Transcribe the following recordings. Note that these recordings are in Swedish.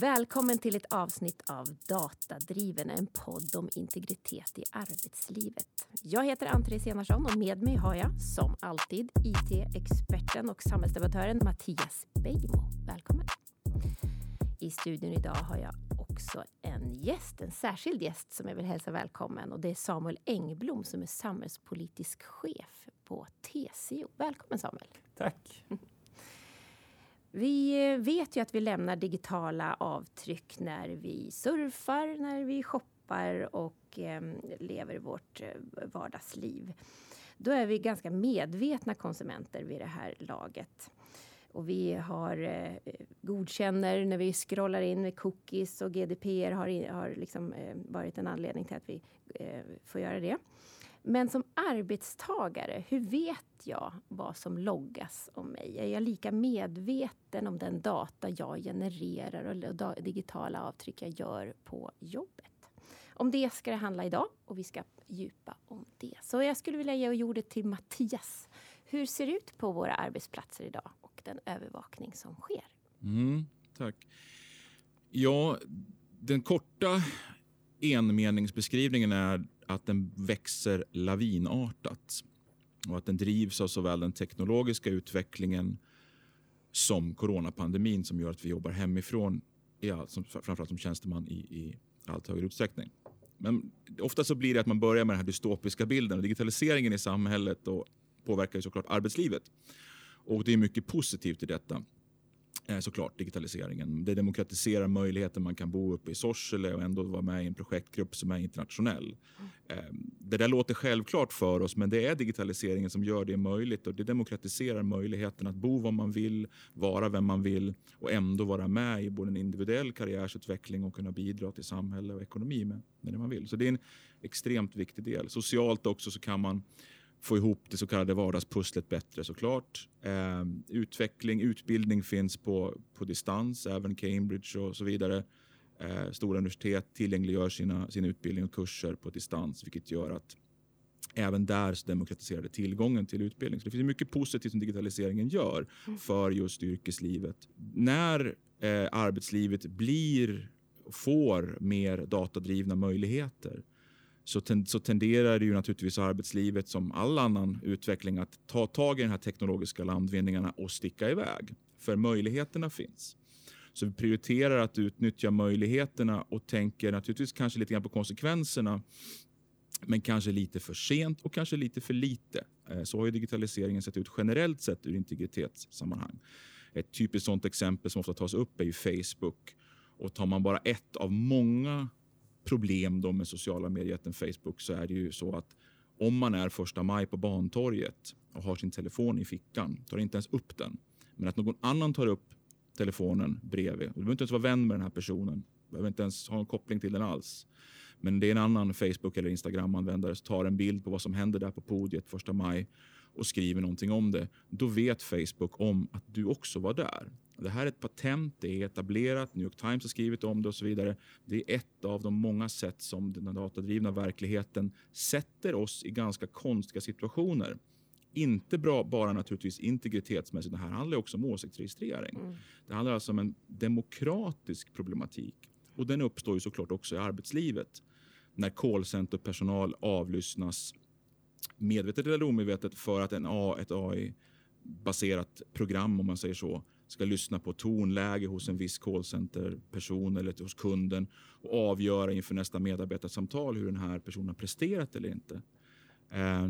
Välkommen till ett avsnitt av Datadriven, en podd om integritet i arbetslivet. Jag heter Ann-Therese Enarsson och med mig har jag som alltid IT-experten och samhällsdebattören Mattias Beijmo. Välkommen! I studion idag har jag också en gäst, en särskild gäst som jag vill hälsa välkommen och det är Samuel Engblom som är samhällspolitisk chef på TCO. Välkommen Samuel! Tack! Vi eh, vet ju att vi lämnar digitala avtryck när vi surfar, när vi shoppar och eh, lever vårt eh, vardagsliv. Då är vi ganska medvetna konsumenter vid det här laget. Och vi har, eh, godkänner när vi scrollar in med cookies och GDPR har, har liksom, eh, varit en anledning till att vi eh, får göra det. Men som arbetstagare, hur vet jag vad som loggas om mig? Är jag lika medveten om den data jag genererar och digitala avtryck jag gör på jobbet? Om det ska det handla idag och vi ska djupa om det. Så jag skulle vilja ge ordet till Mattias. Hur ser det ut på våra arbetsplatser idag och den övervakning som sker? Mm, tack. Ja, den korta enmeningsbeskrivningen är att den växer lavinartat och att den drivs av såväl den teknologiska utvecklingen som coronapandemin som gör att vi jobbar hemifrån, i all, som, framförallt som tjänsteman i, i allt högre utsträckning. Men ofta så blir det att man börjar med den här dystopiska bilden och digitaliseringen i samhället och påverkar ju såklart arbetslivet. Och det är mycket positivt i detta. Eh, såklart digitaliseringen. Det demokratiserar möjligheten man kan bo uppe i Sorsele och ändå vara med i en projektgrupp som är internationell. Mm. Det där låter självklart för oss men det är digitaliseringen som gör det möjligt och det demokratiserar möjligheten att bo var man vill, vara vem man vill och ändå vara med i både en individuell karriärsutveckling och kunna bidra till samhälle och ekonomi med, med det man vill. Så det är en extremt viktig del. Socialt också så kan man få ihop det så kallade vardagspusslet bättre såklart. Eh, utveckling, utbildning finns på, på distans, även Cambridge och så vidare. Eh, stora universitet tillgängliggör sina, sina utbildningar och kurser på distans vilket gör att även där så demokratiserade tillgången till utbildning. Så det finns mycket positivt som digitaliseringen gör mm. för just yrkeslivet. När eh, arbetslivet blir får mer datadrivna möjligheter så, ten, så tenderar ju naturligtvis arbetslivet som all annan utveckling att ta tag i de här teknologiska landvinningarna och sticka iväg. För möjligheterna finns. Så vi prioriterar att utnyttja möjligheterna och tänker naturligtvis kanske lite grann på konsekvenserna. Men kanske lite för sent och kanske lite för lite. Eh, så har ju digitaliseringen sett ut generellt sett ur integritetssammanhang. Ett typiskt sådant exempel som ofta tas upp är ju Facebook. Och tar man bara ett av många problem då med sociala medier Facebook så är det ju så att om man är första maj på Bantorget och har sin telefon i fickan, tar inte ens upp den. Men att någon annan tar upp telefonen bredvid. Du behöver inte ens vara vän med den här personen. Du behöver inte ens ha en koppling till den alls. Men det är en annan Facebook eller Instagram-användare som tar en bild på vad som händer där på podiet första maj och skriver någonting om det. Då vet Facebook om att du också var där. Det här är ett patent, det är etablerat, New York Times har skrivit om det och så vidare. Det är ett av de många sätt som den datadrivna verkligheten sätter oss i ganska konstiga situationer. Inte bra, bara naturligtvis integritetsmässigt, det här handlar också om åsiktsregistrering. Mm. Det handlar alltså om en demokratisk problematik och den uppstår ju såklart också i arbetslivet när callcenterpersonal avlyssnas medvetet eller omedvetet för att en A, ett AI-baserat program, om man säger så, ska lyssna på tonläge hos en viss callcenter-person eller hos kunden och avgöra inför nästa medarbetarsamtal hur den här personen har presterat eller inte. Eh,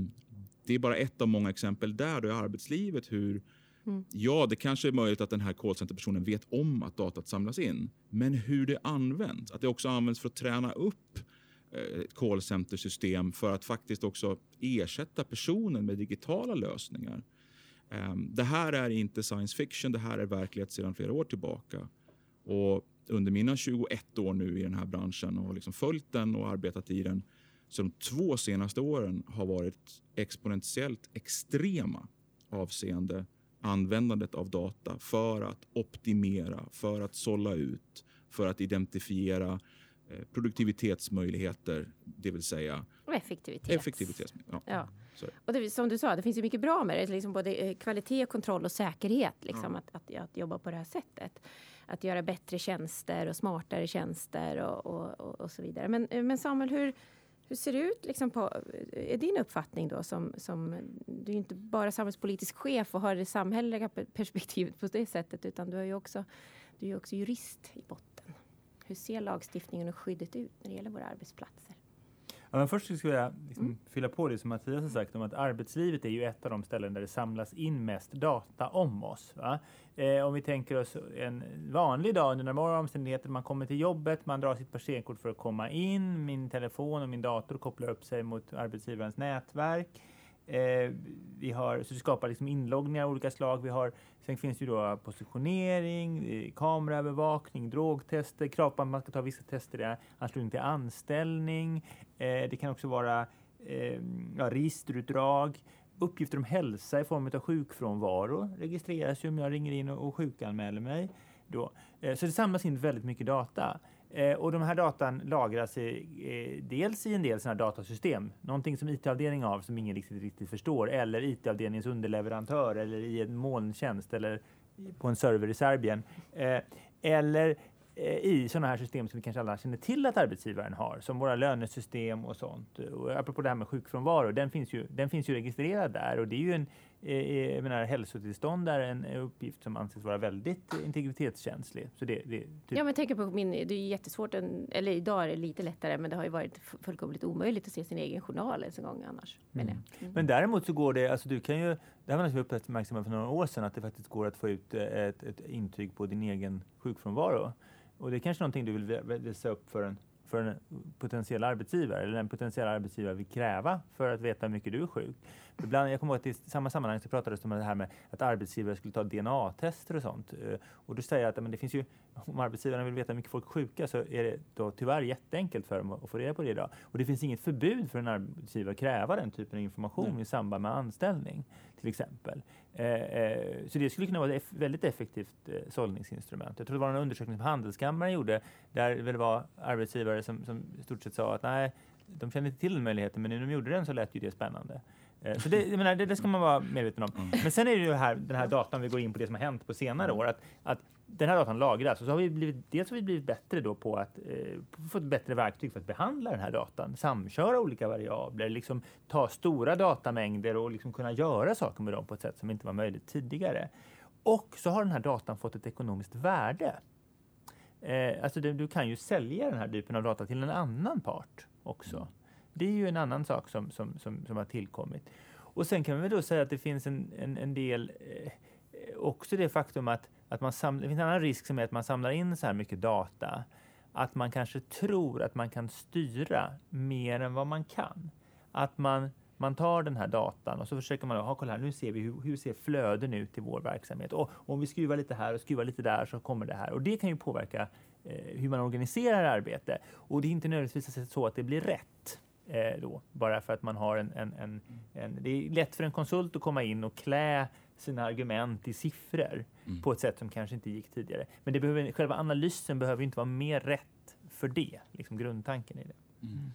det är bara ett av många exempel där då i arbetslivet hur Mm. Ja, det kanske är möjligt att den här callcenter-personen vet om att datat samlas in. Men hur det används, att det också används för att träna upp Eh, ett callcenter-system för att faktiskt också ersätta personen med digitala lösningar. Ehm, det här är inte science fiction, det här är verklighet sedan flera år tillbaka. Och under mina 21 år nu i den här branschen och liksom följt den och arbetat i den så de två senaste åren har varit exponentiellt extrema avseende användandet av data för att optimera, för att sålla ut, för att identifiera eh, produktivitetsmöjligheter, det vill säga och effektivitet. effektivitet ja. ja. Och det, som du sa, det finns ju mycket bra med det. Liksom både eh, kvalitet, kontroll och säkerhet. Liksom, mm. att, att, att, jobba på det här sättet. Att göra bättre tjänster och smartare tjänster och, och, och, och så vidare. Men, men Samuel, hur, hur ser det ut liksom på, är din uppfattning då som, som, du är inte bara samhällspolitisk chef och har det samhälleliga perspektivet på det sättet utan du är ju också, du är också jurist i botten. Hur ser lagstiftningen och skyddet ut när det gäller våra arbetsplatser? Ja, men först skulle jag liksom mm. fylla på det som Mattias har sagt om att arbetslivet är ju ett av de ställen där det samlas in mest data om oss. Eh, om vi tänker oss en vanlig dag under normala omständigheter, man kommer till jobbet, man drar sitt passerkort för att komma in, min telefon och min dator kopplar upp sig mot arbetsgivarens nätverk. Eh, vi har, så det skapar liksom inloggningar av olika slag. Vi har, sen finns det ju då positionering, eh, kameraövervakning, drogtester, krav på att man ska ta vissa tester i anslutning till anställning. Eh, det kan också vara eh, ja, registerutdrag, uppgifter om hälsa i form av sjukfrånvaro registreras ju om jag ringer in och, och sjukanmäler mig. Då. Eh, så det samlas in väldigt mycket data. Eh, och de här datan lagras i, eh, dels i en del sådana datasystem, någonting som IT-avdelning har, som ingen riktigt, riktigt förstår, eller IT-avdelningens underleverantör eller i en molntjänst eller på en server i Serbien. Eh, eller eh, i sådana här system som vi kanske alla känner till att arbetsgivaren har, som våra lönesystem och sånt. Och apropå det här med sjukfrånvaro, den finns ju, den finns ju registrerad där och det är ju en jag menar, hälsotillstånd är en uppgift som anses vara väldigt integritetskänslig. Så det, det, typ... Ja, men tänker på min, det är jättesvårt, en, eller idag är det lite lättare, men det har ju varit fullkomligt omöjligt att se sin egen journal ens en gång annars. Mm. Mm. Men däremot så går det, alltså du kan ju, det här var något vi uppmärksammade för några år sedan, att det faktiskt går att få ut eh, ett, ett intyg på din egen sjukfrånvaro. Och det är kanske någonting du vill visa upp för en för en potentiell arbetsgivare eller en potentiell arbetsgivare vill kräva för att veta hur mycket du är sjuk. Ibland, jag kommer ihåg att i samma sammanhang så pratades det om det här med att arbetsgivare skulle ta DNA-tester och sånt. Eh, och du säger att men det finns ju, om arbetsgivarna vill veta hur mycket folk är sjuka så är det då tyvärr jätteenkelt för dem att få reda på det idag. Och det finns inget förbud för en arbetsgivare att kräva den typen av information mm. i samband med anställning till exempel. Eh, eh, så det skulle kunna vara ett väldigt effektivt eh, sållningsinstrument. Jag tror det var en undersökning som Handelskammaren gjorde där det var arbetsgivare som, som i stort sett sa att nej, de kände inte till den möjligheten, men när de gjorde den så lät ju det spännande. Så det, menar, det, det, ska man vara medveten om. Mm. Men sen är det ju här, den här datan, vi går in på det som har hänt på senare mm. år, att, att den här datan lagras och så har vi blivit, dels har vi blivit bättre då på att eh, få ett bättre verktyg för att behandla den här datan, samköra olika variabler, liksom ta stora datamängder och liksom kunna göra saker med dem på ett sätt som inte var möjligt tidigare. Och så har den här datan fått ett ekonomiskt värde. Eh, alltså det, du kan ju sälja den här typen av data till en annan part också. Det är ju en annan sak som, som, som, som har tillkommit. Och sen kan vi då säga att det finns en, en, en del, eh, också det faktum att, att man samlar, det finns en annan risk som är att man samlar in så här mycket data, att man kanske tror att man kan styra mer än vad man kan. Att man, man tar den här datan och så försöker man, ha kolla här, nu ser vi hur, hur ser flöden ut i vår verksamhet. Och om vi skruvar lite här och skruvar lite där så kommer det här. Och det kan ju påverka eh, hur man organiserar arbete. Och det är inte nödvändigtvis så att det blir rätt eh, då, bara för att man har en, en, en, en, Det är lätt för en konsult att komma in och klä sina argument i siffror mm. på ett sätt som kanske inte gick tidigare. Men det behöver, själva analysen behöver inte vara mer rätt för det, liksom grundtanken i det. Mm.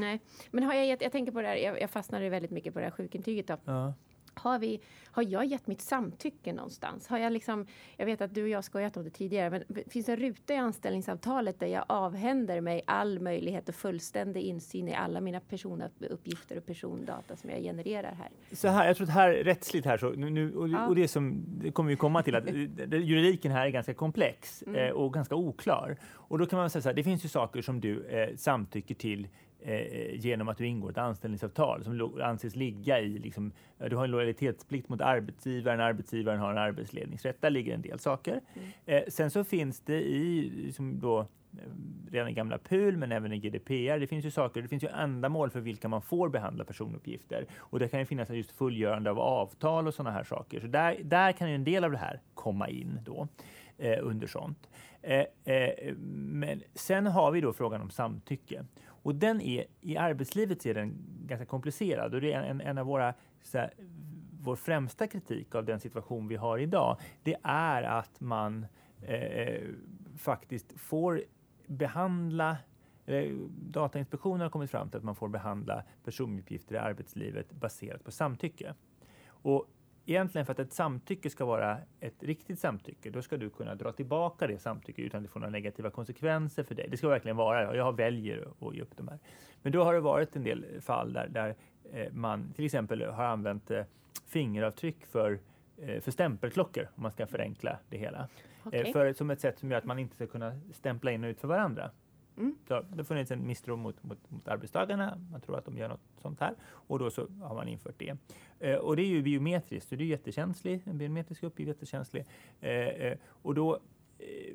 Nej, men har jag, jag tänker på det här, jag, jag fastnade väldigt mycket på det här sjukintyget. Då. Ja. Har, vi, har jag gett mitt samtycke någonstans? Har jag, liksom, jag vet att du och jag skojat om det tidigare, men finns det en ruta i anställningsavtalet där jag avhänder mig all möjlighet och fullständig insyn i alla mina personuppgifter och persondata som jag genererar här? Så här, jag tror att här rättsligt här så, nu, och, ja. och det som det kommer vi komma till att juridiken här är ganska komplex mm. eh, och ganska oklar. Och då kan man säga så här, det finns ju saker som du eh, samtycker till eh, genom att du ingår ett anställningsavtal som anses ligga i, liksom, du har en lojalitetsplikt mot arbetsgivaren, arbetsgivaren har en arbetsledningsrätt, där ligger en del saker. Mm. Eh, sen så finns det i, liksom då, eh, redan i gamla PUL men även i GDPR. Det finns ju saker, det finns ju ändamål för vilka man får behandla personuppgifter och det kan ju finnas just fullgörande av avtal och sådana här saker. Så där, där kan ju en del av det här komma in då eh, under sånt. Eh, eh, men sen har vi då frågan om samtycke och den är, i arbetslivet är den ganska komplicerad och det är en, en av våra här, vår främsta kritik av den situation vi har idag, det är att man eh, eh faktiskt får behandla eh, Datainspektionen har kommit fram till att man får behandla personuppgifter i arbetslivet baserat på samtycke. Och egentligen för att ett samtycke ska vara ett riktigt samtycke, då ska du kunna dra tillbaka det samtycke utan att det får några negativa konsekvenser för dig. Det ska verkligen vara, jag väljer att ge upp de här. Men då har det varit en del fall där, där eh, man till exempel har använt eh, fingeravtryck för eh, för stämpelklockor om man ska förenkla det hela. Okay. För, som ett sätt som gör att man inte ska kunna stämpla in och ut för varandra. Mm. Så det har funnits en misstro mot, mot, mot arbetstagarna. Man tror att de gör något sånt här och då så har man infört det. Eh, och det är ju biometriskt, så det är jättekänsligt. En biometrisk uppgift är jättekänslig. Eh, eh, och då eh,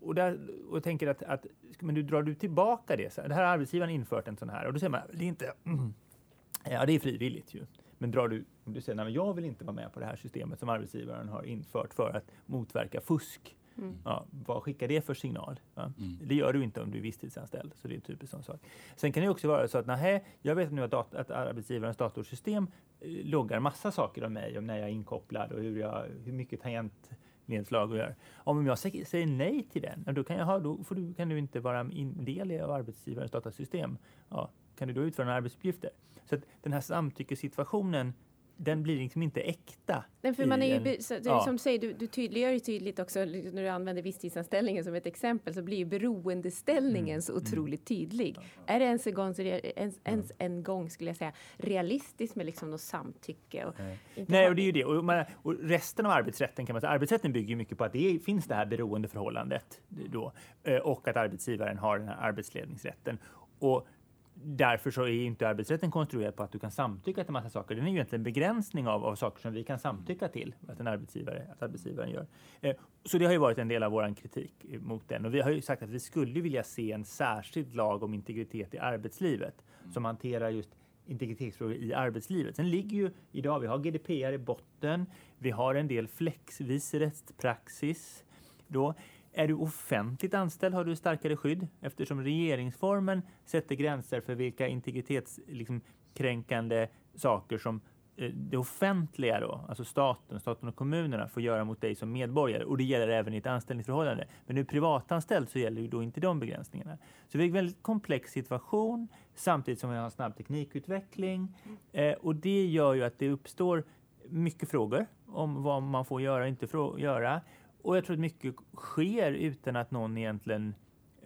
och, där, och tänker att, att men du drar du tillbaka det. Så här, det här har arbetsgivaren infört en sån här och då säger man det är inte. Mm, ja, det är frivilligt ju. Men drar du, du säger nej, jag vill inte vara med på det här systemet som arbetsgivaren har infört för att motverka fusk Mm. Ja, vad skickar det för signal? Ja, mm. Det gör du inte om du är visstidsanställd. Så det är en typisk sån sak. Sen kan det också vara så att nej, jag vet nu att, dat- att arbetsgivarens datorsystem eh, loggar massa saker om mig, om när jag är inkopplad och hur, jag, hur mycket tangentnedslag jag gör. Om jag säger nej till den, då kan, jag ha, då får du, kan du inte vara en del av arbetsgivarens datasystem. Ja, kan du då utföra några arbetsuppgifter? Så att den här samtyckessituationen den blir liksom inte äkta. Nej, för man är ju, en, så, ja. Som säger, du, du tydliggör ju tydligt också när du använder visstidsanställningen som ett exempel så blir ju beroendeställningen mm. så mm. otroligt tydlig. Ja. Är det ens en gång, ens, ens en gång skulle jag säga realistiskt med liksom något samtycke? Och Nej. Nej, och det är ju det. Och, man, och, resten av arbetsrätten kan man säga, arbetsrätten bygger mycket på att det finns det här beroendeförhållandet då eh, och att arbetsgivaren har den här arbetsledningsrätten. Och därför så är inte arbetsrätten konstruerad på att du kan samtycka till massa saker. Den är ju egentligen en begränsning av, av saker som vi kan samtycka till att en arbetsgivare, att arbetsgivaren gör. Eh, så det har ju varit en del av vår kritik mot den. Och vi har ju sagt att vi skulle vilja se en särskild lag om integritet i arbetslivet som hanterar just integritetsfrågor i arbetslivet. Sen ligger ju idag, vi har GDPR i botten, vi har en del flexvis rättspraxis. Då. Är du offentligt anställd har du starkare skydd eftersom regeringsformen sätter gränser för vilka integritetskränkande liksom, saker som eh, det offentliga då, alltså staten, staten och kommunerna får göra mot dig som medborgare och det gäller även i ett anställningsförhållande. Men är du privatanställd så gäller ju då inte de begränsningarna. Så det är en väldigt komplex situation samtidigt som vi har en snabb teknikutveckling eh, och det gör ju att det uppstår mycket frågor om vad man får göra och inte får göra. Och jag tror att mycket sker utan att någon egentligen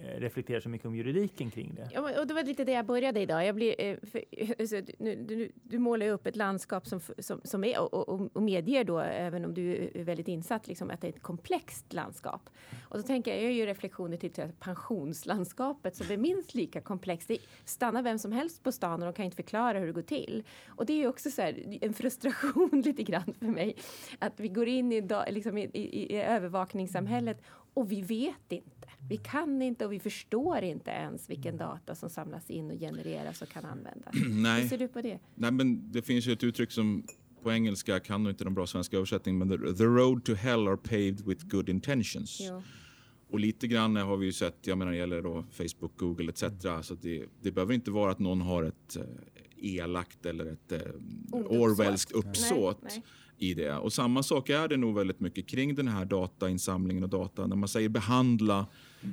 Eh, reflekterar så mycket om juridiken kring det. Ja, och det var lite det jag började idag. Jag blir, eh, för, alltså, nu, du, du målar upp ett landskap som, som, som är och, och, och, medger då, även om du är väldigt insatt, liksom, att det är ett komplext landskap. Och så tänker jag, jag gör ju reflektioner till, till pensionslandskapet som är minst lika komplext. Det stannar vem som helst på stan och de kan inte förklara hur det går till. Och det är också så här, en frustration lite grann för mig att vi går in i, liksom, i, i, i övervakningssamhället och vi vet inte. Vi kan inte och vi förstår inte ens vilken data som samlas in och genereras och kan användas. Nej. Hur ser du på det? Nej, men det finns ju ett uttryck som på engelska kan nog inte de bra svenska översättning, men the, the road to hell are paved with good intentions. Jo. Och lite grann har vi ju sett, jag menar det gäller då Facebook, Google etc. Så det, det behöver inte vara att någon har ett eh, elakt eller ett eh, Orwellskt uppsåt. Nej, nej i det. Och samma sak är det nog väldigt mycket kring den här datainsamlingen och data. När man säger behandla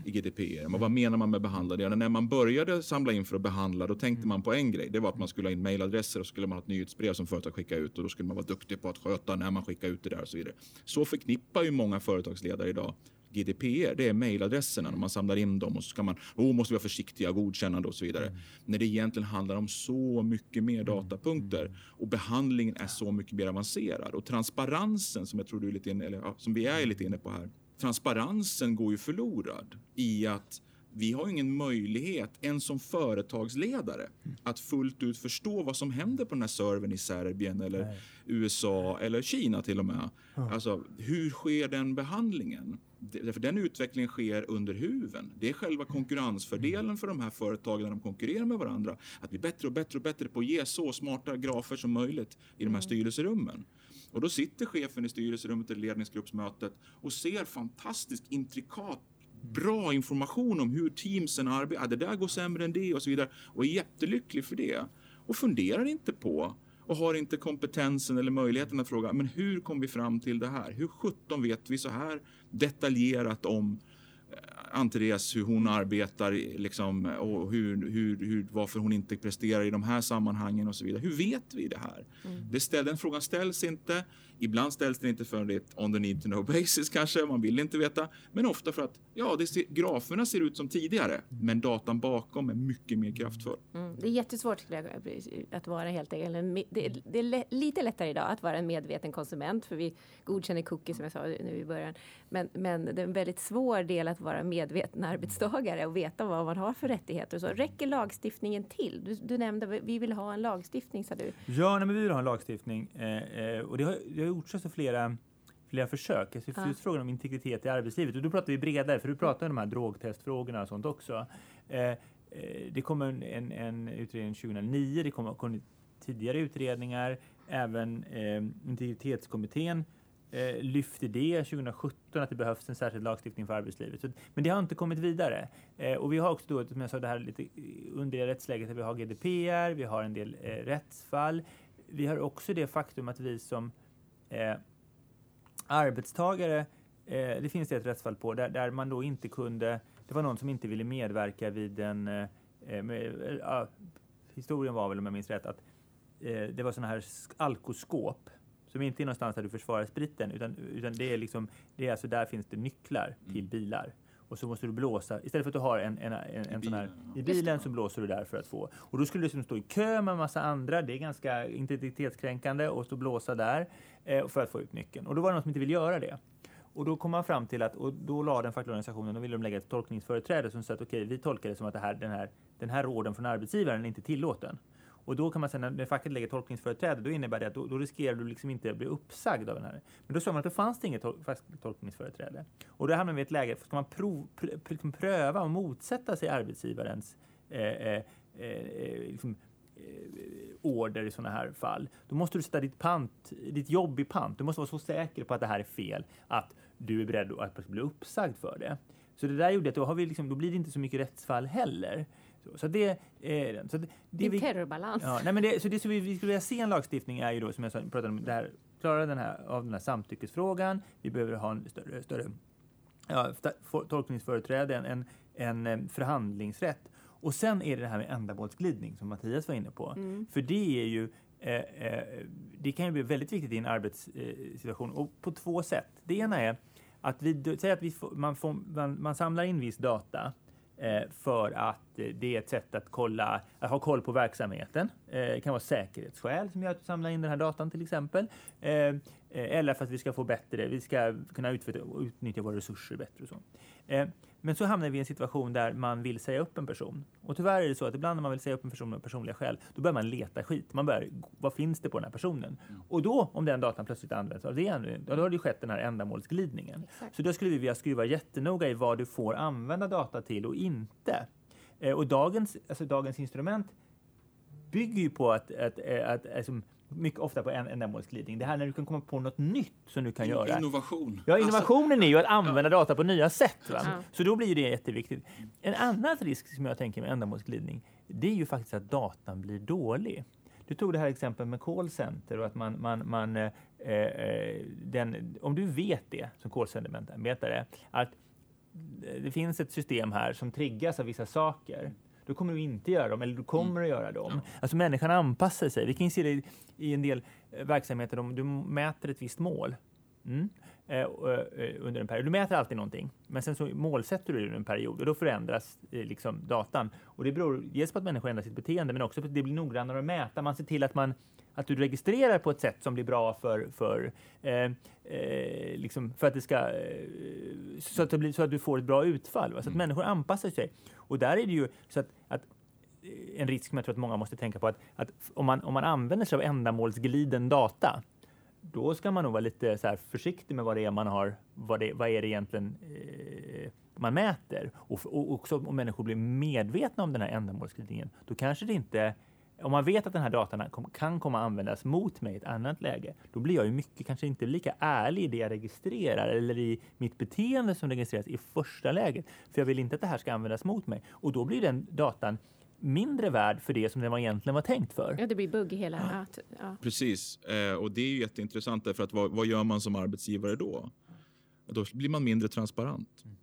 i GDPR. Men vad menar man med behandla? Det? När man började samla in för att behandla då tänkte man på en grej. Det var att man skulle ha in mejladresser och skulle man ha ett nyhetsbrev som företag skickade ut och då skulle man vara duktig på att sköta när man skickar ut det där och så vidare. Så förknippar ju många företagsledare idag GDPR, det är mejladresserna. När man samlar in dem och så ska man, oh, måste vara försiktiga, godkännande och så vidare. Mm. När det egentligen handlar om så mycket mer mm. datapunkter och behandlingen är så mycket mer avancerad. Och transparensen som jag tror du är lite inne, eller, som vi är lite inne på här. Transparensen går ju förlorad i att vi har ingen möjlighet, ens som företagsledare, mm. att fullt ut förstå vad som händer på den här servern i Serbien eller Nej. USA eller Kina till och med. Ja. Alltså, hur sker den behandlingen? Därför den utvecklingen sker under huven. Det är själva konkurrensfördelen för de här företagen när de konkurrerar med varandra. Att bli bättre och bättre och bättre på att ge så smarta grafer som möjligt i de här mm. styrelserummen. Och då sitter chefen i styrelserummet eller ledningsgruppsmötet och ser fantastiskt intrikat bra information om hur teamsen arbetar. Det där går sämre än det och så vidare. Och är jättelycklig för det. Och funderar inte på och har inte kompetensen eller möjligheten att fråga men hur kom vi fram till det här? Hur sjutton vet vi så här detaljerat om eh, Ann-Therese hur hon arbetar liksom, och hur, hur, hur, varför hon inte presterar i de här sammanhangen och så vidare. Hur vet vi det här? Mm. Det ställ, den frågan ställs inte. Ibland ställs den inte för ett on the need to know basis kanske, man vill inte veta. Men ofta för att ja, det ser, graferna ser ut som tidigare, men datan bakom är mycket mer kraftfull. Mm. Det är jättesvårt att vara helt enkelt. Det är, det är lite lättare idag att vara en medveten konsument, för vi godkänner cookies som jag sa nu i början. Men, men det är en väldigt svår del att vara medveten arbetstagare och veta vad man har för rättigheter. Så räcker lagstiftningen till? Du, du nämnde vi vill ha en lagstiftning, sa du. Ja, nej, men vi vill ha en lagstiftning eh, eh och det har, det har gjorts alltså flera flera försök. Alltså ja. just frågan om integritet i arbetslivet. Och då pratar vi bredare, för du pratar om de här drogtestfrågorna och sånt också. Eh, eh det kom en, en, en, utredning 2009, det kom, kom tidigare utredningar. Även eh, Integritetskommittén eh, lyfte det 2017 att det behövs en särskild lagstiftning för arbetslivet. Så, men det har inte kommit vidare. Eh, och vi har också då, som jag sa, det här lite underliga rättsläget, där vi har GDPR, vi har en del eh, rättsfall. Vi har också det faktum att vi som eh, arbetstagare, eh, det finns det ett rättsfall på, där, där, man då inte kunde, det var någon som inte ville medverka vid en, eh, eh med, eh, historien var väl om jag minns rätt, att eh, det var sådana här alkoskåp som inte är någonstans där du försvarar spriten, utan, utan det är liksom, det är alltså där finns det nycklar till mm. bilar och så måste du blåsa. Istället för att du har en, en, en, en sån här i bilen så blåser du där för att få. Och då skulle du liksom stå i kö med en massa andra. Det är ganska integritetskränkande och stå och blåsa där eh, för att få ut nyckeln. Och då var det någon som inte vill göra det. Och då kom man fram till att, och då la den fackliga organisationen, då ville de lägga ett tolkningsföreträde som sa att okej, okay, vi tolkar det som att det här, den, här, den här råden från arbetsgivaren är inte tillåten. Och då kan man säga när facket lägger tolkningsföreträde, då innebär det att då, då riskerar du liksom inte att bli uppsagd av den här. Men då sa man att det fanns det inget tol tolkningsföreträde. Och då hamnar vi i ett läge, ska man prov, pr liksom pröva och motsätta sig arbetsgivarens eh, eh, eh, liksom, eh, order i sådana här fall. Då måste du sätta ditt, pant, ditt jobb i pant. Du måste vara så säker på att det här är fel att du är beredd att bli uppsagd för det. Så det där gjorde att då, har vi liksom, då blir det inte så mycket rättsfall heller. Så det, eh, så det, det vi, terrorbalans. Ja, nej, men det, så det som vi, vi skulle vilja se en lagstiftning är ju då, som jag sa, pratade om, det här, klara den här, av den här samtyckesfrågan. Vi behöver ha en större, större ja, tolkningsföreträde, en, en, en förhandlingsrätt. Och sen är det det här med ändamålsglidning som Mattias var inne på. Mm. För det är ju eh, eh, det kan ju bli väldigt viktigt i en arbetssituation och på två sätt. Det ena är att vi, säg att vi får, man, får, man, man samlar in viss data Eh, för att eh, det är ett sätt att, kolla, att ha koll på verksamheten. Eh, det kan vara säkerhetsskäl som gör att du samlar in den här datan till exempel. Eller för att vi ska få bättre, vi ska kunna utnyttja våra resurser bättre och så. Men så hamnar vi i en situation där man vill säga upp en person. Och tyvärr är det så att ibland när man vill säga upp en person av personliga skäl, då börjar man leta skit. Man börjar, vad finns det på den här personen? Mm. Och då, om den datan plötsligt används av det, då har det skett den här ändamålsglidningen. Exakt. Så då skulle vi vilja skruva jättenoga i vad du får använda data till och inte. Eh, och dagens, alltså dagens instrument bygger ju på att, att, att, att alltså, mycket ofta på en ändamålsglidning. Det här när du kan komma på något nytt som du kan göra. Innovation. Ja, innovationen alltså, är ju att använda ja. data på nya sätt. Va? Ja. Så då blir det jätteviktigt. En annan risk som jag tänker med ändamålsglidning, det är ju faktiskt att datan blir dålig. Du tog det här exemplet med callcenter och att man, man, man eh, eh den, om du vet det som callcentermedarbetare, att det finns ett system här som triggas av vissa saker då kommer du inte göra dem, eller du kommer mm. att göra dem. Ja. Alltså människan anpassar sig. Vi kan se det i en del eh, verksamheter, om du mäter ett visst mål mm. eh, eh, under en period. Du mäter alltid någonting, men sen så målsätter du det under en period och då förändras eh, liksom datan. Och det beror dels på att människor ändrar sitt beteende, men också på att det blir noggrannare att mäta. Man ser till att man att du registrerar på ett sätt som blir bra för, för, eh, eh, liksom för att det ska, eh, så, att det blir, så att du får ett bra utfall. Va? Så att mm. människor anpassar sig. Och där är det ju så att, att eh, en risk som jag tror att många måste tänka på att, att om, man, om man använder sig av ändamålsgliden data då ska man nog vara lite så försiktig med vad det är man har, vad, det, vad är det egentligen eh, man mäter. Och, och också om människor blir medvetna om den här ändamålsglidningen, då kanske det inte om man vet att den här datan kan komma att användas mot mig i ett annat läge, då blir jag ju mycket, kanske inte lika ärlig i det jag registrerar eller i mitt beteende som registreras i första läget. För jag vill inte att det här ska användas mot mig och då blir den datan mindre värd för det som den var egentligen var tänkt för. Ja, det blir bugg i hela... Ja. ja. Precis, eh, och det är ju jätteintressant därför att vad, vad, gör man som arbetsgivare då? Då blir man mindre transparent. Mm.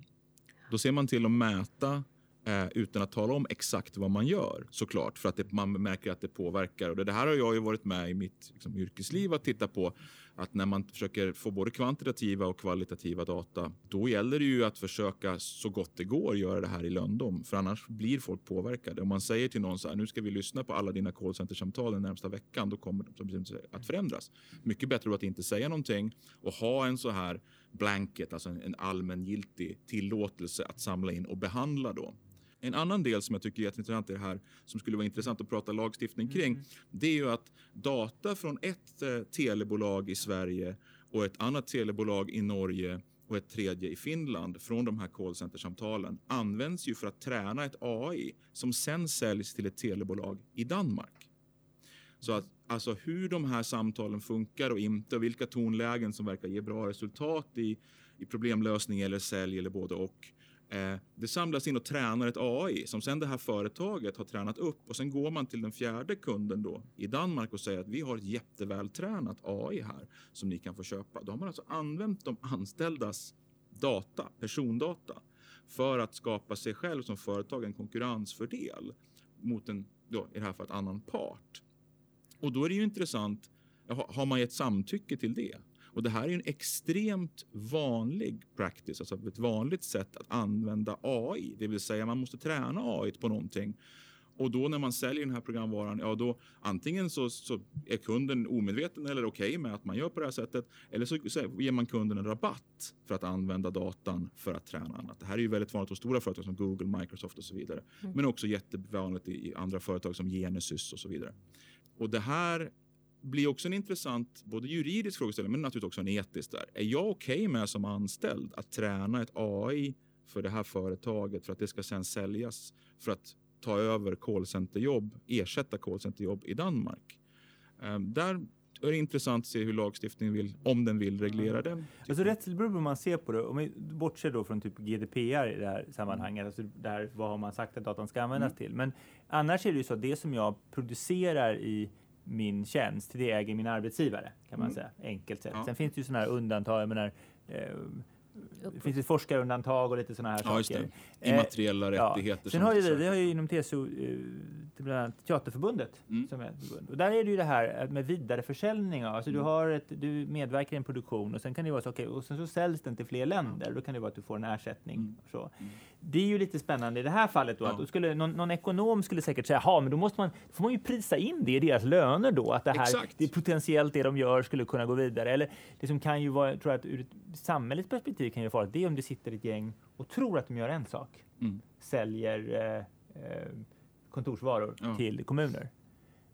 Då ser man till att mäta eh, utan att tala om exakt vad man gör såklart för att det, man märker att det påverkar. Och det, det här har jag ju varit med i mitt liksom, yrkesliv att titta på att när man försöker få både kvantitativa och kvalitativa data, då gäller det ju att försöka så gott det går göra det här i lönndom, för annars blir folk påverkade. Om man säger till någon så här, nu ska vi lyssna på alla dina callcentersamtal den närmsta veckan, då kommer de att förändras. Mycket bättre att inte säga någonting och ha en så här blanket, alltså en allmängiltig tillåtelse att samla in och behandla då. En annan del som jag tycker är jätteintressant i det här, som skulle vara intressant att prata lagstiftning kring, mm. det är ju att data från ett eh, telebolag i Sverige och ett annat telebolag i Norge och ett tredje i Finland från de här callcentersamtalen används ju för att träna ett AI som sen säljs till ett telebolag i Danmark. Så att alltså hur de här samtalen funkar och inte och vilka tonlägen som verkar ge bra resultat i, i problemlösning eller sälj eller både och Eh, det samlas in och tränar ett AI som sen det här företaget har tränat upp och sen går man till den fjärde kunden då i Danmark och säger att vi har ett jättevältränat AI här som ni kan få köpa. Då har man alltså använt de anställdas data, persondata, för att skapa sig själv som företag en konkurrensfördel mot en, då, i det här fallet, annan part. Och då är det ju intressant, har man gett samtycke till det? Och det här är en extremt vanlig practice, alltså ett vanligt sätt att använda AI. Det vill säga man måste träna AI på någonting. Och då när man säljer den här programvaran, ja då antingen så, så är kunden omedveten eller okej okay med att man gör på det här sättet. Eller så, så ger man kunden en rabatt för att använda datan för att träna annat. Det här är ju väldigt vanligt hos stora företag som Google, Microsoft och så vidare. Mm. Men också jättevanligt i andra företag som Genesis och så vidare. Och det här blir också en intressant både juridisk frågeställning men naturligtvis också en etisk där. Är jag okej okay med som anställd att träna ett AI för det här företaget för att det ska sen säljas för att ta över callcenterjobb, ersätta callcenterjobb i Danmark? Um, där är det intressant att se hur lagstiftningen vill, om den vill reglera den. Alltså rättsligt beror man ser på det, om vi bortser då från typ GDPR i det här sammanhanget, alltså där, vad har man sagt att datan ska användas mm. till? Men annars är det ju så att det som jag producerar i min tjänst, det äger min arbetsgivare kan man mm. säga, enkelt sett. Ja. Sen finns det ju sådana här undantag, jag menar, eh, det finns ett forskarundantag och lite sådana här ja, saker. Immateriella eh, rättigheter. Ja. Sen har ju det, det har ju inom TCO, eh, bland annat Teaterförbundet, mm. som är ett förbund. Och där är det ju det här med vidareförsäljning. Alltså mm. du, har ett, du medverkar i en produktion och sen kan det vara så, okay, och sen så säljs den till fler länder. Då kan det vara att du får en ersättning. Mm. Så. Det är ju lite spännande i det här fallet då, ja. att skulle, någon, någon, ekonom skulle säkert säga, ja men då måste man, får man ju prisa in det i deras löner då, att det här, Exakt. det potentiellt det de gör skulle kunna gå vidare. Eller det som kan ju vara, tror jag att ur ett samhällets perspektiv kan ju vara det är om det sitter ett gäng och tror att de gör en sak. Mm. Säljer eh, eh, kontorsvaror ja. till kommuner.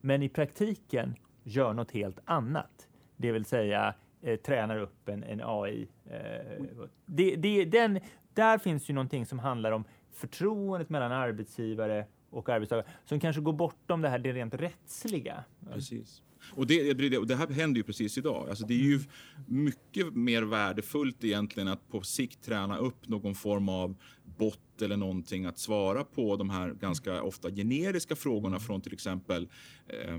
Men i praktiken gör något helt annat. Det vill säga eh, tränar upp en, en AI. Eh, det, det, den, där finns ju någonting som handlar om förtroendet mellan arbetsgivare och arbetstagare som kanske går bortom det här det rent rättsliga. Precis. Och det, det, här händer ju precis idag. Alltså det är ju mycket mer värdefullt egentligen att på sikt träna upp någon form av bot eller någonting att svara på de här ganska ofta generiska frågorna från till exempel eh,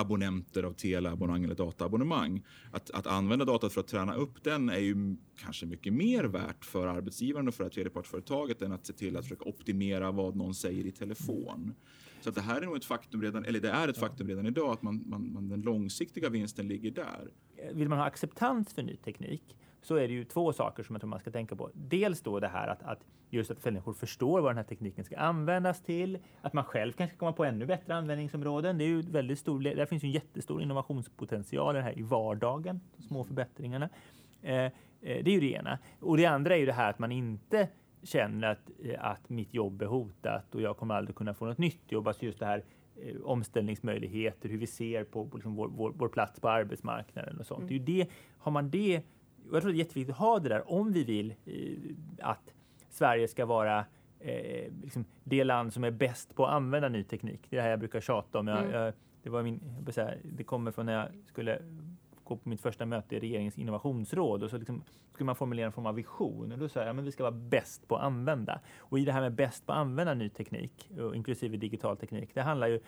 abonnenter av teleabonnemang eller dataabonnemang. Att, att använda datat för att träna upp den är ju kanske mycket mer värt för arbetsgivaren och för tredjepartsföretaget än att se till att försöka optimera vad någon säger i telefon. Så det här är nog ett faktum redan, eller det är ett faktum redan idag att man, man, man, den långsiktiga vinsten ligger där. Vill man ha acceptans för ny teknik så är det ju två saker som jag tror man ska tänka på. Dels då det här att, att just att människor förstår vad den här tekniken ska användas till, att man själv kanske kommer på ännu bättre användningsområden. Det är ju väldigt stor, där finns ju en jättestor innovationspotential här i vardagen, de små förbättringarna. Eh, eh, det är ju det ena. Och det andra är ju det här att man inte känner att, eh, att mitt jobb är hotat och jag kommer aldrig kunna få något nytt jobb. Alltså just det här eh, omställningsmöjligheter, hur vi ser på, på liksom vår, vår, vår, plats på arbetsmarknaden och sånt. Mm. Det det, har man det, jag tror det är jätteviktigt att ha det där om vi vill eh, att Sverige ska vara eh, liksom det land som är bäst på att använda ny teknik. Det är det här jag brukar tjata om. Jag, mm. jag, det, var min, jag det kommer från när jag skulle gå på mitt första möte i regeringens innovationsråd och så liksom skulle man formulera en form av vision. Och då sa jag att vi ska vara bäst på att använda. Och i det här med bäst på att använda ny teknik, inklusive digital teknik, det handlar ju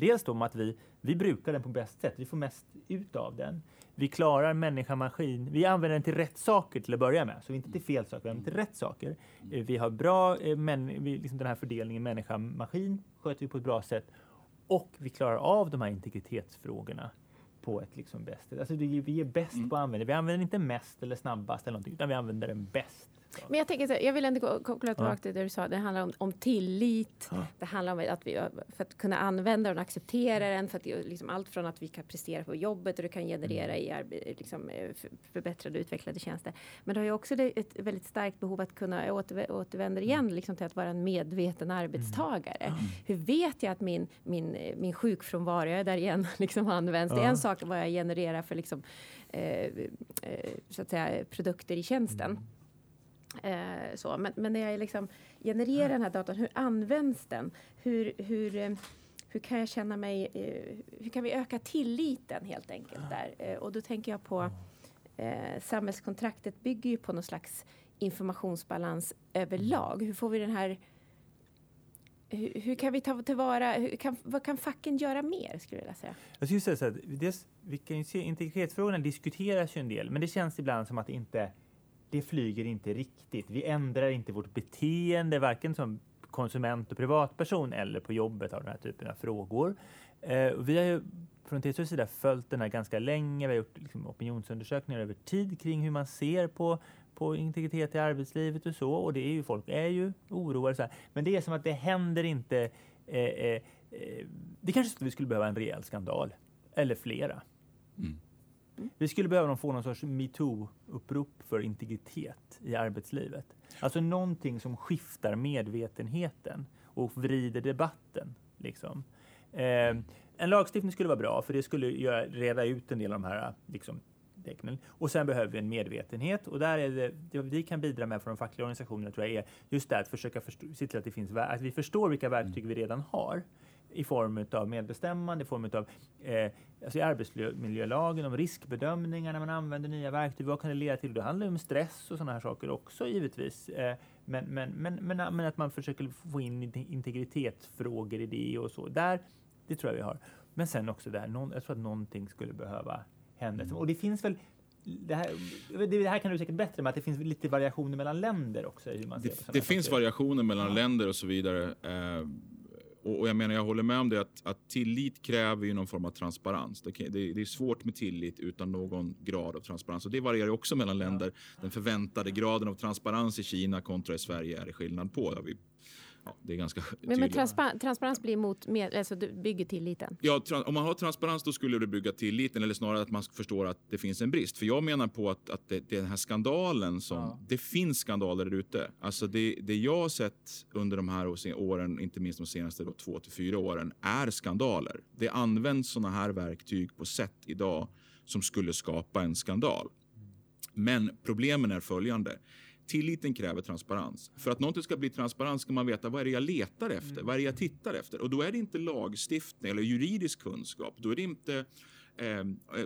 Dels då att vi, vi brukar den på bäst sätt, vi får mest ut av den. Vi klarar människa-maskin, vi använder den till rätt saker till att börja med, så inte till fel saker, vi använder till rätt saker. Eh, vi har bra, eh, men, liksom den här fördelningen människa-maskin sköter vi på ett bra sätt och vi klarar av de här integritetsfrågorna på ett liksom bäst Alltså vi är bäst mm. på att använda Vi använder inte mest eller snabbast eller någonting, utan vi använder den bäst. Men jag tänker så jag vill ändå koppla tillbaka till det du sa. Det handlar om, om tillit. Ja. Det handlar om att vi för att kunna använda den och acceptera den. För att liksom allt från att vi kan prestera på jobbet och det kan generera mm. i liksom, eh, förbättrade utvecklade tjänster. Men det har ju också ett väldigt starkt behov att kunna åter, återvända igen mm. liksom, till att vara en medveten arbetstagare. Mm. Hur vet jag att min, min, min sjukfrånvaro, jag är där igen, liksom används? Ja. Det är en sak vad jag genererar för liksom, eh, eh, så att säga, produkter i tjänsten. Mm. Eh, så. Men, men när jag liksom genererar den här datan, hur används den? Hur, hur, eh, hur kan jag känna mig, eh, hur kan vi öka tilliten helt enkelt där? Eh, och då tänker jag på eh, samhällskontraktet bygger ju på någon slags informationsbalans överlag. Hur får vi den här hur, hur, kan vi ta tillvara, hur kan, vad kan facken göra mer skulle jag säga? Jag skulle säga så här, dels, vi kan ju se integritetsfrågorna diskuteras ju en del, men det känns ibland som att det inte det flyger inte riktigt. Vi ändrar inte vårt beteende, varken som konsument och privatperson eller på jobbet av den här typen av frågor. Eh, vi har ju från TCOs sida följt den här ganska länge. Vi har gjort liksom, opinionsundersökningar över tid kring hur man ser på på integritet i arbetslivet och så. Och det är ju, folk är ju oroade. Så här. Men det är som att det händer inte. Eh, eh, eh det kanske vi skulle behöva en rejäl skandal. Eller flera. Mm. Vi skulle behöva få någon sorts metoo-upprop för integritet i arbetslivet. Alltså någonting som skiftar medvetenheten och vrider debatten. Liksom. Eh, en lagstiftning skulle vara bra, för det skulle göra, reda ut en del av de här liksom, tecknen. Och sen behöver vi en medvetenhet och där är det, det vi kan bidra med från de fackliga organisationerna tror jag är just det att försöka förstå, se till att, det finns, att vi förstår vilka verktyg vi redan har i form av medbestämmande, i form av eh, alltså i arbetsmiljölagen, om riskbedömningar när man använder nya verktyg. Vad kan det leda till? Det handlar om stress och sådana här saker också givetvis. Eh, men, men, men, men, att man försöker få in integritetsfrågor i det och så. Där, det tror jag vi har. Men sen också där, någon, jag tror att någonting skulle behöva hända. Mm. Och det finns väl det här, det här, kan du säkert bättre, men att det finns lite variationer mellan länder också. Det, det finns variationer mellan ja. länder och så vidare. Eh, och, och, jag menar, jag håller med om det att, att tillit kräver ju någon form av transparens. Det, det, det, är svårt med tillit utan någon grad av transparens. Och det varierar också mellan länder. Den förväntade graden av transparens i Kina kontra i Sverige är det skillnad på. Det har vi Ja, det är ganska men, men transpa transparens blir mot, med, alltså bygger tilliten? Ja, om man har transparens då skulle det bygga tilliten eller snarare att man förstår att det finns en brist. För jag menar på att, att det, den här skandalen som, ja. det finns skandaler där ute. Alltså det, det jag har sett under de här åren, inte minst de senaste då, två till fyra åren, är skandaler. Det används sådana här verktyg på sätt idag som skulle skapa en skandal. Men problemen är följande. Tilliten kräver transparens. För att någonting ska bli transparent ska man veta vad är det jag letar efter, mm. vad är det jag tittar efter. Och då är det inte lagstiftning eller juridisk kunskap. Då är det inte eh,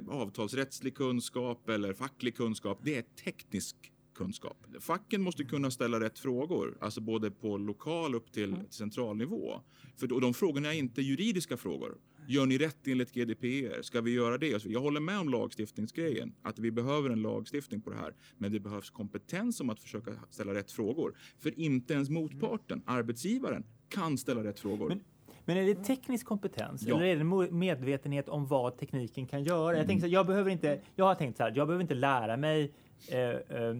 avtalsrättslig kunskap eller facklig kunskap. Det är teknisk kunskap. Facken måste kunna ställa rätt frågor, alltså både på lokal upp till mm. central nivå. För då, de frågorna är inte juridiska frågor. Gör ni rätt enligt GDPR? Ska vi göra det? Jag håller med om lagstiftningsgrejen, att vi behöver en lagstiftning på det här. Men det behövs kompetens om att försöka ställa rätt frågor. För inte ens motparten, arbetsgivaren, kan ställa rätt frågor. Men men är det teknisk kompetens ja. eller är det medvetenhet om vad tekniken kan göra? Mm. Jag, tänker så, jag, behöver inte, jag har tänkt så här, jag behöver inte lära mig eh, eh,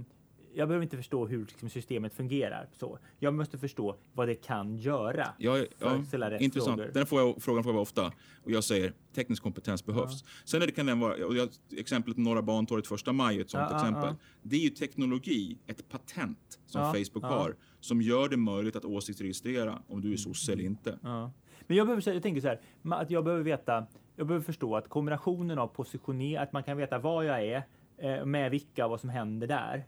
jag behöver inte förstå hur liksom, systemet fungerar. Så. Jag måste förstå vad det kan göra. Ja, ja, intressant. Frågor. Den får jag, frågan får jag ofta. Och jag säger teknisk kompetens behövs. Ja. Sen är det, kan den vara, och jag, exemplet Norra Bantorget första maj ett sånt ja, exempel. Det är ju teknologi, ett patent som Facebook har, som gör det möjligt att åsiktsregistrera om du är sosse eller inte. Men jag, behöver, jag tänker så här, att jag behöver veta, jag behöver förstå att kombinationen av positionering, att man kan veta var jag är, eh, med vilka och vad som händer där.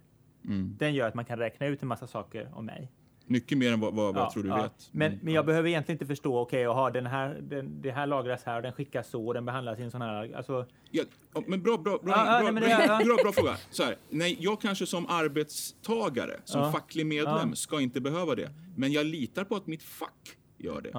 Mm. Den gör att man kan räkna ut en massa saker om mig. Mycket mer än vad, vad, ja, jag tror du ja. vet. Men, mm. men jag behöver egentligen inte förstå, okej, okay, den här, den, det här lagras här och den skickas så och den behandlas i en sån här, alltså... Ja, men bra, bra, bra, ah, bra, nej, bra, bra, bra, fråga. Så här, nej, jag kanske som arbetstagare, som facklig medlem, ska inte behöva det. Men jag litar på att mitt fack gör det.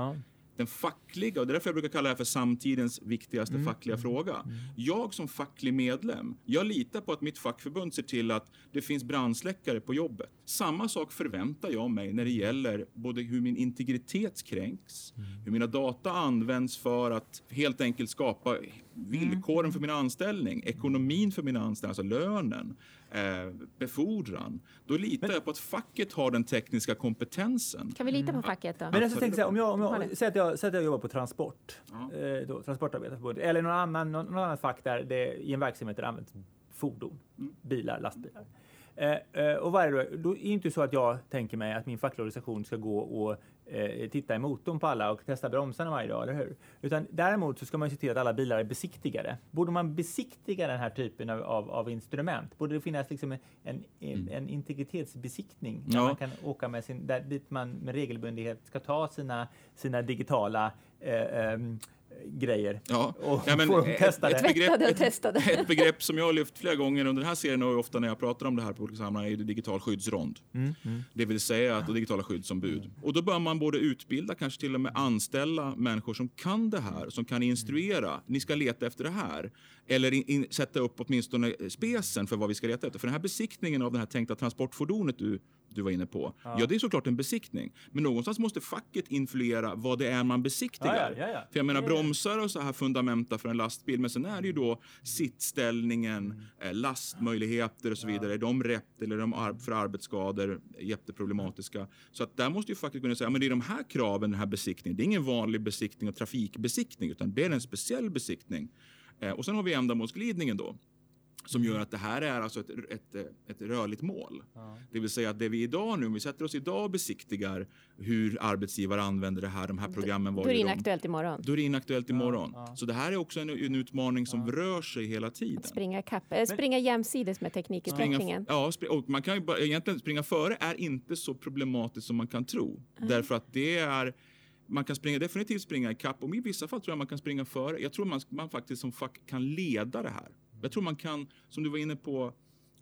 Den fackliga, och det är därför jag brukar kalla det här för samtidens viktigaste Mm. fackliga fråga. Jag som facklig medlem, jag litar på att mitt fackförbund ser till att det finns brandsläckare på jobbet. Samma sak förväntar jag mig när det gäller både hur min integritet kränks, Mm. hur mina data används för att helt enkelt skapa villkoren Mm. för min anställning, ekonomin för mina anställda, alltså lönen, eh, befordran. Då litar jag på att facket har den tekniska kompetensen. Kan vi lita på facket då? Men alltså, tänk så här, om jag, om jag, säg, att jag, säg att jag jobbar på transport, Ja. eh, då, Transportarbetareförbundet, eller någon annan, någon, någon annan fack där det, i en verksamhet där det används fordon, Mm. bilar, lastbilar. Eh, eh, och vad är det då? då är det inte så att jag tänker mig att min fackliga organisation ska gå och eh, titta i motorn på alla och testa bromsarna varje dag, eller hur? Utan däremot så ska man ju se till att alla bilar är besiktigade. Borde man besiktiga den här typen av, av, av instrument? Borde det finnas liksom en, en, en, en integritetsbesiktning där Ja. man kan åka med sin, där, dit man med regelbundenhet ska ta sina, sina digitala eh, ehm, grejer Ja. och Ja, men dem ett- ett begrepp- och testade. Ett begrepp som jag har lyft flera gånger under den här serien och ofta när jag pratar om det här på olika sammanhang är det digital skyddsrond. Mm, mm. Det vill säga att digitala skyddsombud. Och då bör man både utbilda, kanske till och med anställa människor som kan det här, som kan instruera. Ni ska leta efter det här. Eller in, in, sätta upp åtminstone spesen för vad vi ska leta efter. För den här besiktningen av det här tänkta transportfordonet du, du var inne på. Ja. det är såklart en besiktning. Men någonstans måste facket influera vad det är man besiktigar. Ja, ja, ja, ja. För jag menar är- bromsar och så här fundamenta för en lastbil. Men sen är det ju då sittställningen, eh, lastmöjligheter och så vidare. De rätt eller de ar- för arbetsskador jätteproblematiska. Så att där måste ju facket kunna säga, men det är de här kraven, den här besiktningen. Det är ingen vanlig besiktning och trafikbesiktning, utan det är en speciell besiktning. Eh, och sen har vi ändamålsglidningen då. Som gör att det här är alltså ett, ett, ett rörligt mål. Ja. Det vill säga att det vi idag nu, om vi sätter oss idag och besiktigar hur arbetsgivare använder det här, de här programmen. Då är det gör de? inaktuellt imorgon. Då är det inaktuellt imorgon. ja. Så det här är också en, en utmaning som rör sig hela tiden. Att springa, kapp, äh, springa jämsides med teknikutvecklingen. ja, spring, och man kan ju bara, egentligen springa före är inte så problematiskt som man kan tro. Därför att det är man kan springa, definitivt springa i kapp och i vissa fall tror jag man kan springa före. Jag tror man, man faktiskt som fack kan leda det här. Jag tror man kan, som du var inne på,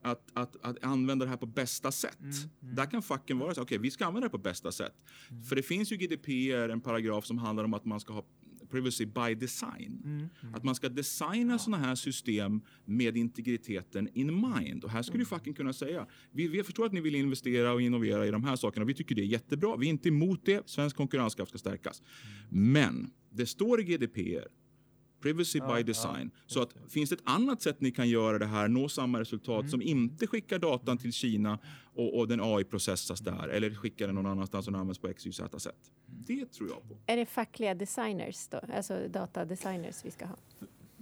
att, att, att använda det här på bästa sätt. Där kan facken vara så okej, vi ska använda det på bästa sätt. För det finns ju GDPR, en paragraf som handlar om att man ska ha privacy by design. Att man ska designa sådana här system med integriteten in mind. Och här skulle ju facken kunna säga, vi, vi förstår att ni vill investera och innovera i de här sakerna. Vi tycker det är jättebra. Vi är inte emot det. Svensk konkurrenskraft ska stärkas. Men det står i GDPR Privacy Ja, by ja, design. så att, finns det ett annat sätt ni kan göra det här, nå samma resultat Mm. som inte skickar datan till Kina och, och den AI-processas där eller skickar den någon annanstans och den används på x, y, z sätt. Det tror jag på. Är det fackliga designers då? Alltså datadesigners vi ska ha?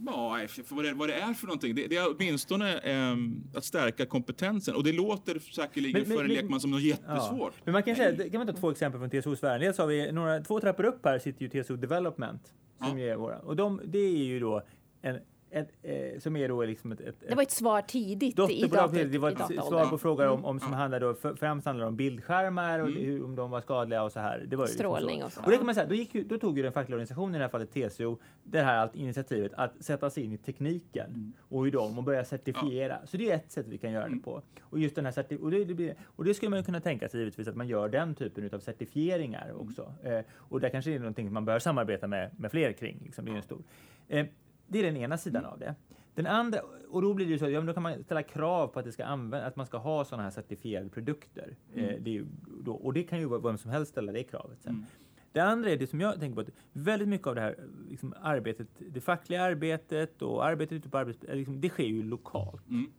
Ja, för vad det, vad det är för någonting. Det, det är åtminstone ehm, att stärka kompetensen. Och det låter säkerligen Men- men- för en men- lekman som något jättesvårt. Men man kan säga, det kan man ta två exempel från TCO-sfären. Dels har vi några, två trappor upp här sitter ju TCO Development som Ja. är våra. Och de, det är ju då en, ett, eh, som är då liksom ett, ett, Det var ett svar tidigt i, data, det var ett svar på frågor om, om som handlade då, för, främst handlade om bildskärmar och Mm. hur, om de var skadliga och så här. Det var ju liksom Strålning så. och så. Och det kan man säga, då, gick då tog ju den fackliga organisationen, i det här fallet TCO, det här allt initiativet att sätta sig in i tekniken Mm. och hur de och börja certifiera. Så det är ett sätt vi kan göra Mm. det på. Och just den här certif- och, det, det blir, och det skulle man ju kunna tänka sig givetvis att man gör den typen av certifieringar Mm. också. Eh, och där kanske det är någonting man bör samarbeta med, med fler kring. Liksom. Det är en stor. Eh, det är den ena sidan Mm. av det. Den andra, och då blir det ju så, ja, men då kan man ställa krav på att, det ska använda, att man ska ha sådana här certifierade produkter. Mm. Eh, det då, och det kan ju vem som helst ställa det kravet sen. Mm. Det andra är det som jag tänker på, att väldigt mycket av det här liksom, arbetet, det fackliga arbetet och arbetet ute på arbetsplatsen, liksom, det sker ju lokalt. Mm.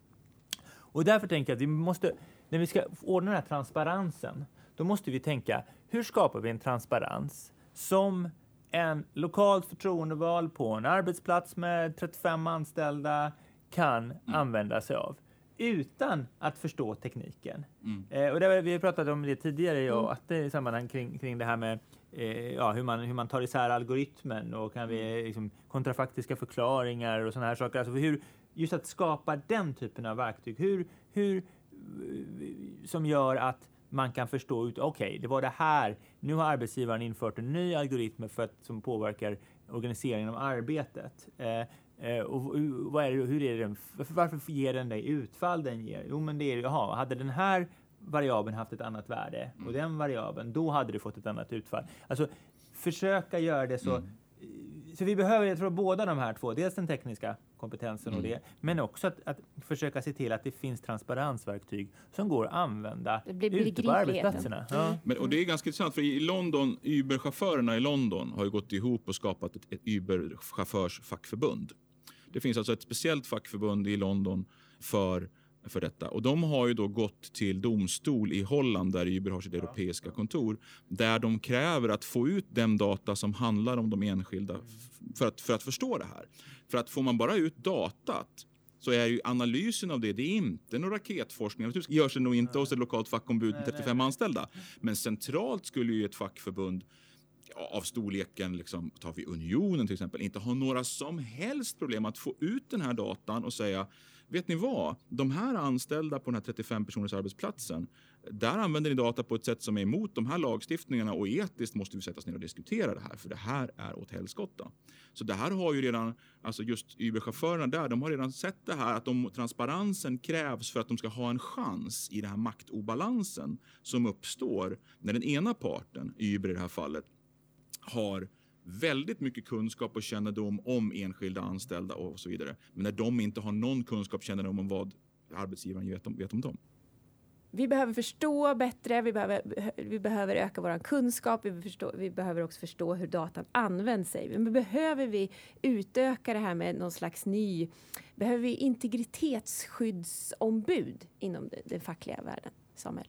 Och därför tänker jag att vi måste, när vi ska ordna den här transparensen, då måste vi tänka, hur skapar vi en transparens som en lokalt förtroendevald på en arbetsplats med 35 anställda kan använda sig av utan att förstå tekniken. Mm. Eh, och det, vi har pratat om det tidigare, jag och Atte, i sammanhang kring, kring det här med eh, ja, hur, man, hur man tar isär algoritmen och kan vi, liksom, kontrafaktiska förklaringar och sådana här saker. Alltså hur, just att skapa den typen av verktyg. Hur, hur, eh, som gör att man kan förstå ut, okej, det var det här. Nu har arbetsgivaren infört en ny algoritm för att, som påverkar organiseringen av arbetet. Eh, eh, och vad är det, hur är den, varför, varför ger den det utfall den ger? Jo, men det är, jaha, hade den här variabeln haft ett annat värde och den variabeln, då hade du fått ett annat utfall. Alltså försöka göra det så Mm. så vi behöver, jag tror, båda de här två. Dels den tekniska kompetensen och Mm. det, men också att, att försöka se till att det finns transparensverktyg som går att använda Det blir ute på arbetsplatserna. Ja. Mm. Men, och det är ganska intressant, för i London, Uber-chaufförerna i London har ju gått ihop och skapat ett, ett Uber-chaufförsfackförbund. Det finns alltså ett speciellt fackförbund i London för, för detta. Och de har ju då gått till domstol i Holland, där Uber har sitt europeiska kontor, där de kräver att få ut den data som handlar om de enskilda för att, för att förstå det här. För att får man bara ut datat så är ju analysen av det, det är inte någon raketforskning. Naturligtvis görs det nog inte hos ett lokalt fackombud med 35 anställda. Men centralt skulle ju ett fackförbund av storleken, liksom, tar vi Unionen till exempel, inte ha några som helst problem att få ut den här datan och säga Vet ni vad? De här anställda på den här 35 personers arbetsplatsen, där använder ni data på ett sätt som är emot de här lagstiftningarna och etiskt måste vi sätta oss ner och diskutera det här, för det här är åt helskotta. Så det här har ju redan, alltså just Uber-chaufförerna där, de har redan sett det här att de, transparensen krävs för att de ska ha en chans i den här maktobalansen som uppstår när den ena parten, Uber i det här fallet, har väldigt mycket kunskap och kännedom om enskilda anställda och så vidare. Men när de inte har någon kunskap och kännedom om vad arbetsgivaren vet om, vet om dem. Vi behöver förstå bättre, vi behöver, vi behöver öka vår kunskap, vi, behöver förstå, vi behöver också förstå hur datan används. Sig. Men behöver vi utöka det här med någon slags ny... Behöver vi integritetsskyddsombud inom den, den fackliga världen, Samuel?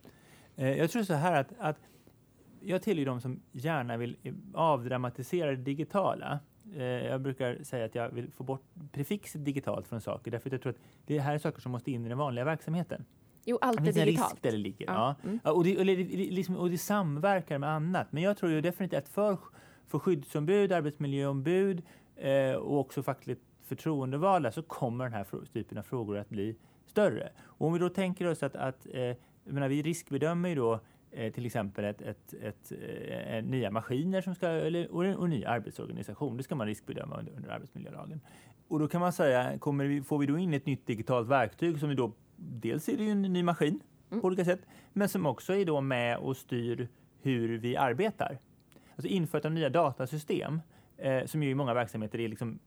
Eh, Jag tror så här att, att jag tillhör de som gärna vill avdramatisera det digitala. Eh, Jag brukar säga att jag vill få bort prefixet digitalt från saker därför att jag tror att det här är saker som måste in i den vanliga verksamheten. Jo, allt Det är finns en digitalt. risk där det ligger. Ja. Ja. Mm. Och, det, och, det, liksom, och det samverkar med annat. Men jag tror ju definitivt att för, för skyddsombud, arbetsmiljöombud eh, och också fackligt förtroendevalda så kommer den här typen av frågor att bli större. Och om vi då tänker oss att, att eh, menar, vi riskbedömer ju då till exempel ett, ett, ett, eh, nya maskiner som ska, eller, och, en, och en ny arbetsorganisation. Det ska man riskbedöma under, under arbetsmiljölagen. Och då kan man säga, kommer vi, får vi då in ett nytt digitalt verktyg som vi då, dels är det ju en ny maskin på olika sätt, men som också är då med och styr hur vi arbetar. Alltså införandet av nya datasystem, eh, som ju i många verksamheter är liksom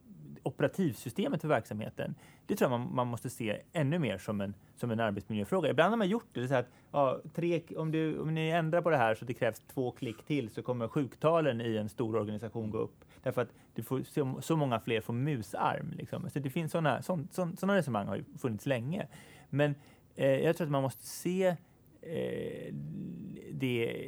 operativsystemet för verksamheten. Det tror jag man, man måste se ännu mer som en, som en arbetsmiljöfråga. Ibland har man gjort det, det så att ja, tre, om, du, om ni ändrar på det här så det krävs två klick till så kommer sjuktalen i en stor organisation gå upp. Därför att du får, så, så många fler får musarm. Liksom. Så det finns sådana sån, sån, såna resonemang har ju funnits länge. Men eh, jag tror att man måste se eh, det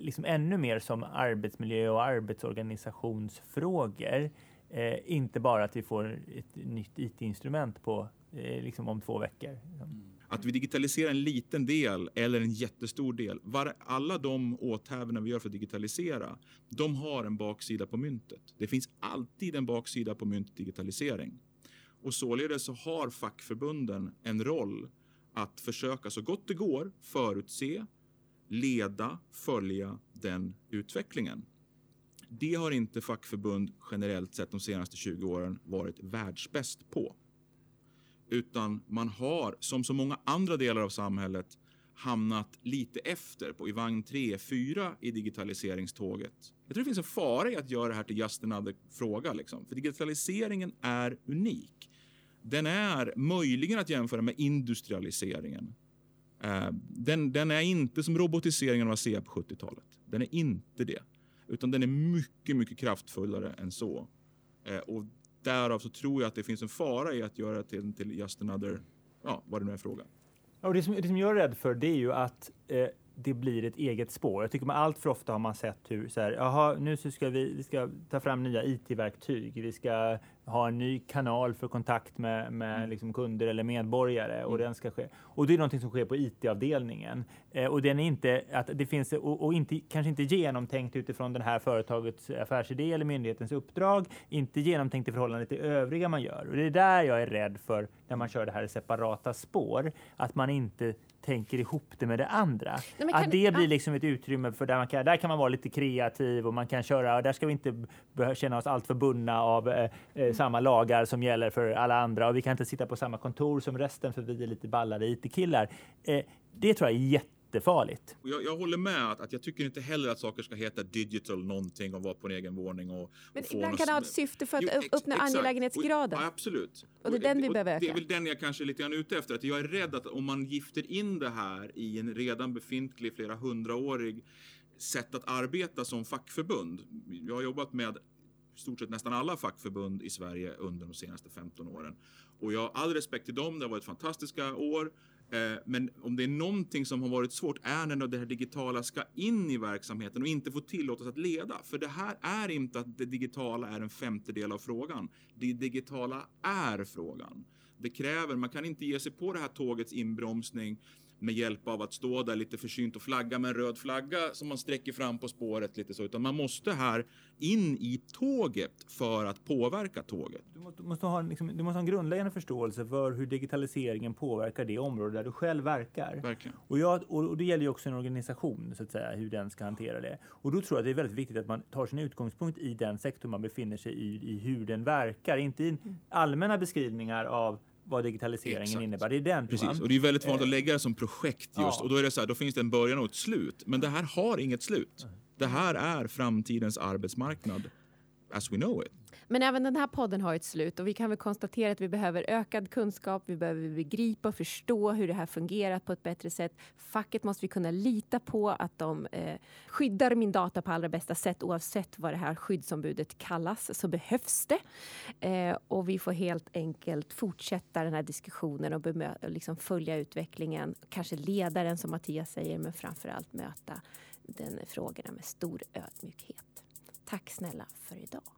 liksom ännu mer som arbetsmiljö och arbetsorganisationsfrågor. Eh, inte bara att vi får ett nytt IT-instrument på eh, liksom om två veckor. Mm. Att vi digitaliserar en liten del eller en jättestor del. Var, alla de åthävorna vi gör för att digitalisera, de har en baksida på myntet. Det finns alltid en baksida på myntet digitalisering. Och således så har fackförbunden en roll att försöka så gott det går förutse, leda, följa den utvecklingen. Det har inte fackförbund generellt sett de senaste 20 åren varit världsbäst på. Utan man har, som så många andra delar av samhället, hamnat lite efter på i vagn 3, 4 i digitaliseringståget. Jag tror det finns en fara i att göra det här till just another fråga. Liksom. För digitaliseringen är unik. Den är möjligen att jämföra med industrialiseringen. Eh, den, den är inte som robotiseringen av ASEA på 70-talet. Den är inte det. Utan den är mycket, mycket kraftfullare än så. Eh, Och därav så tror jag att det finns en fara i att göra till, till just another, ja, vad det nu är frågan. Ja, och det, som, det som jag är rädd för det är ju att eh, det blir ett eget spår. Jag tycker man allt för ofta har man sett hur så här, jaha, nu så ska vi, vi ska ta fram nya IT-verktyg. Vi ska ha en ny kanal för kontakt med, med liksom kunder eller medborgare och den ska ske. Och det är någonting som sker på IT-avdelningen eh, och den är inte att det finns och, och inte kanske inte genomtänkt utifrån den här företagets affärsidé eller myndighetens uppdrag, inte genomtänkt i förhållande till övriga man gör. Och det är där jag är rädd för när man kör det här i separata spår, att man inte tänker ihop det med det andra. men att det blir liksom ett utrymme för där man kan, där kan man vara lite kreativ och man kan köra, och där ska vi inte känna oss alltför bundna av eh, eh, samma lagar som gäller för alla andra och vi kan inte sitta på samma kontor som resten för vi är lite ballade IT-killar. Eh, det tror jag är jättefarligt. Jag, jag håller med att, att jag tycker inte heller att saker ska heta digital någonting och vara på en egen våning. Och, Men och ibland kan det ha ett syfte för att Jo, ex- uppnå exakt. angelägenhetsgraden. Och, ja, absolut. Och det är den vi behöver Det är öka. väl den jag kanske är lite grann ute efter. Att jag är rädd att om man gifter in det här i en redan befintlig, flera hundraårig sätt att arbeta som fackförbund. Jag har jobbat med stort sett nästan alla fackförbund i Sverige under de senaste 15 åren. Och jag har all respekt till dem, det har varit fantastiska år. Eh, men om det är någonting som har varit svårt är när det här digitala ska in i verksamheten och inte få tillåtas att leda. För det här är inte att det digitala är en femtedel av frågan. Det digitala är frågan. Det kräver, man kan inte ge sig på det här tågets inbromsning med hjälp av att stå där lite försynt och flagga med en röd flagga som man sträcker fram på spåret lite så, utan man måste här in i tåget för att påverka tåget. Du måste, måste ha, en, liksom, du måste ha en grundläggande förståelse för hur digitaliseringen påverkar det område där du själv verkar. Verkligen. Och, jag, och, och det gäller ju också en organisation, så att säga, hur den ska hantera det. Och då tror jag att det är väldigt viktigt att man tar sin utgångspunkt i den sektor man befinner sig i, i hur den verkar, inte i allmänna beskrivningar av vad digitaliseringen Exakt. innebär. Det är den. Precis, och det är väldigt vanligt att lägga det som projekt just. Ja. Och då är det så här, då finns det en början och ett slut. Men det här har inget slut. Det här är framtidens arbetsmarknad as we know it. Men även den här podden har ett slut och vi kan väl konstatera att vi behöver ökad kunskap. Vi behöver begripa och förstå hur det här fungerar på ett bättre sätt. Facket måste vi kunna lita på att de eh, skyddar min data på allra bästa sätt oavsett vad det här skyddsombudet kallas så behövs det. Eh, och vi får helt enkelt fortsätta den här diskussionen och bemö- och liksom följa utvecklingen. Kanske leda den som Mattias säger men framför allt möta den frågorna med stor ödmjukhet. Tack snälla för idag.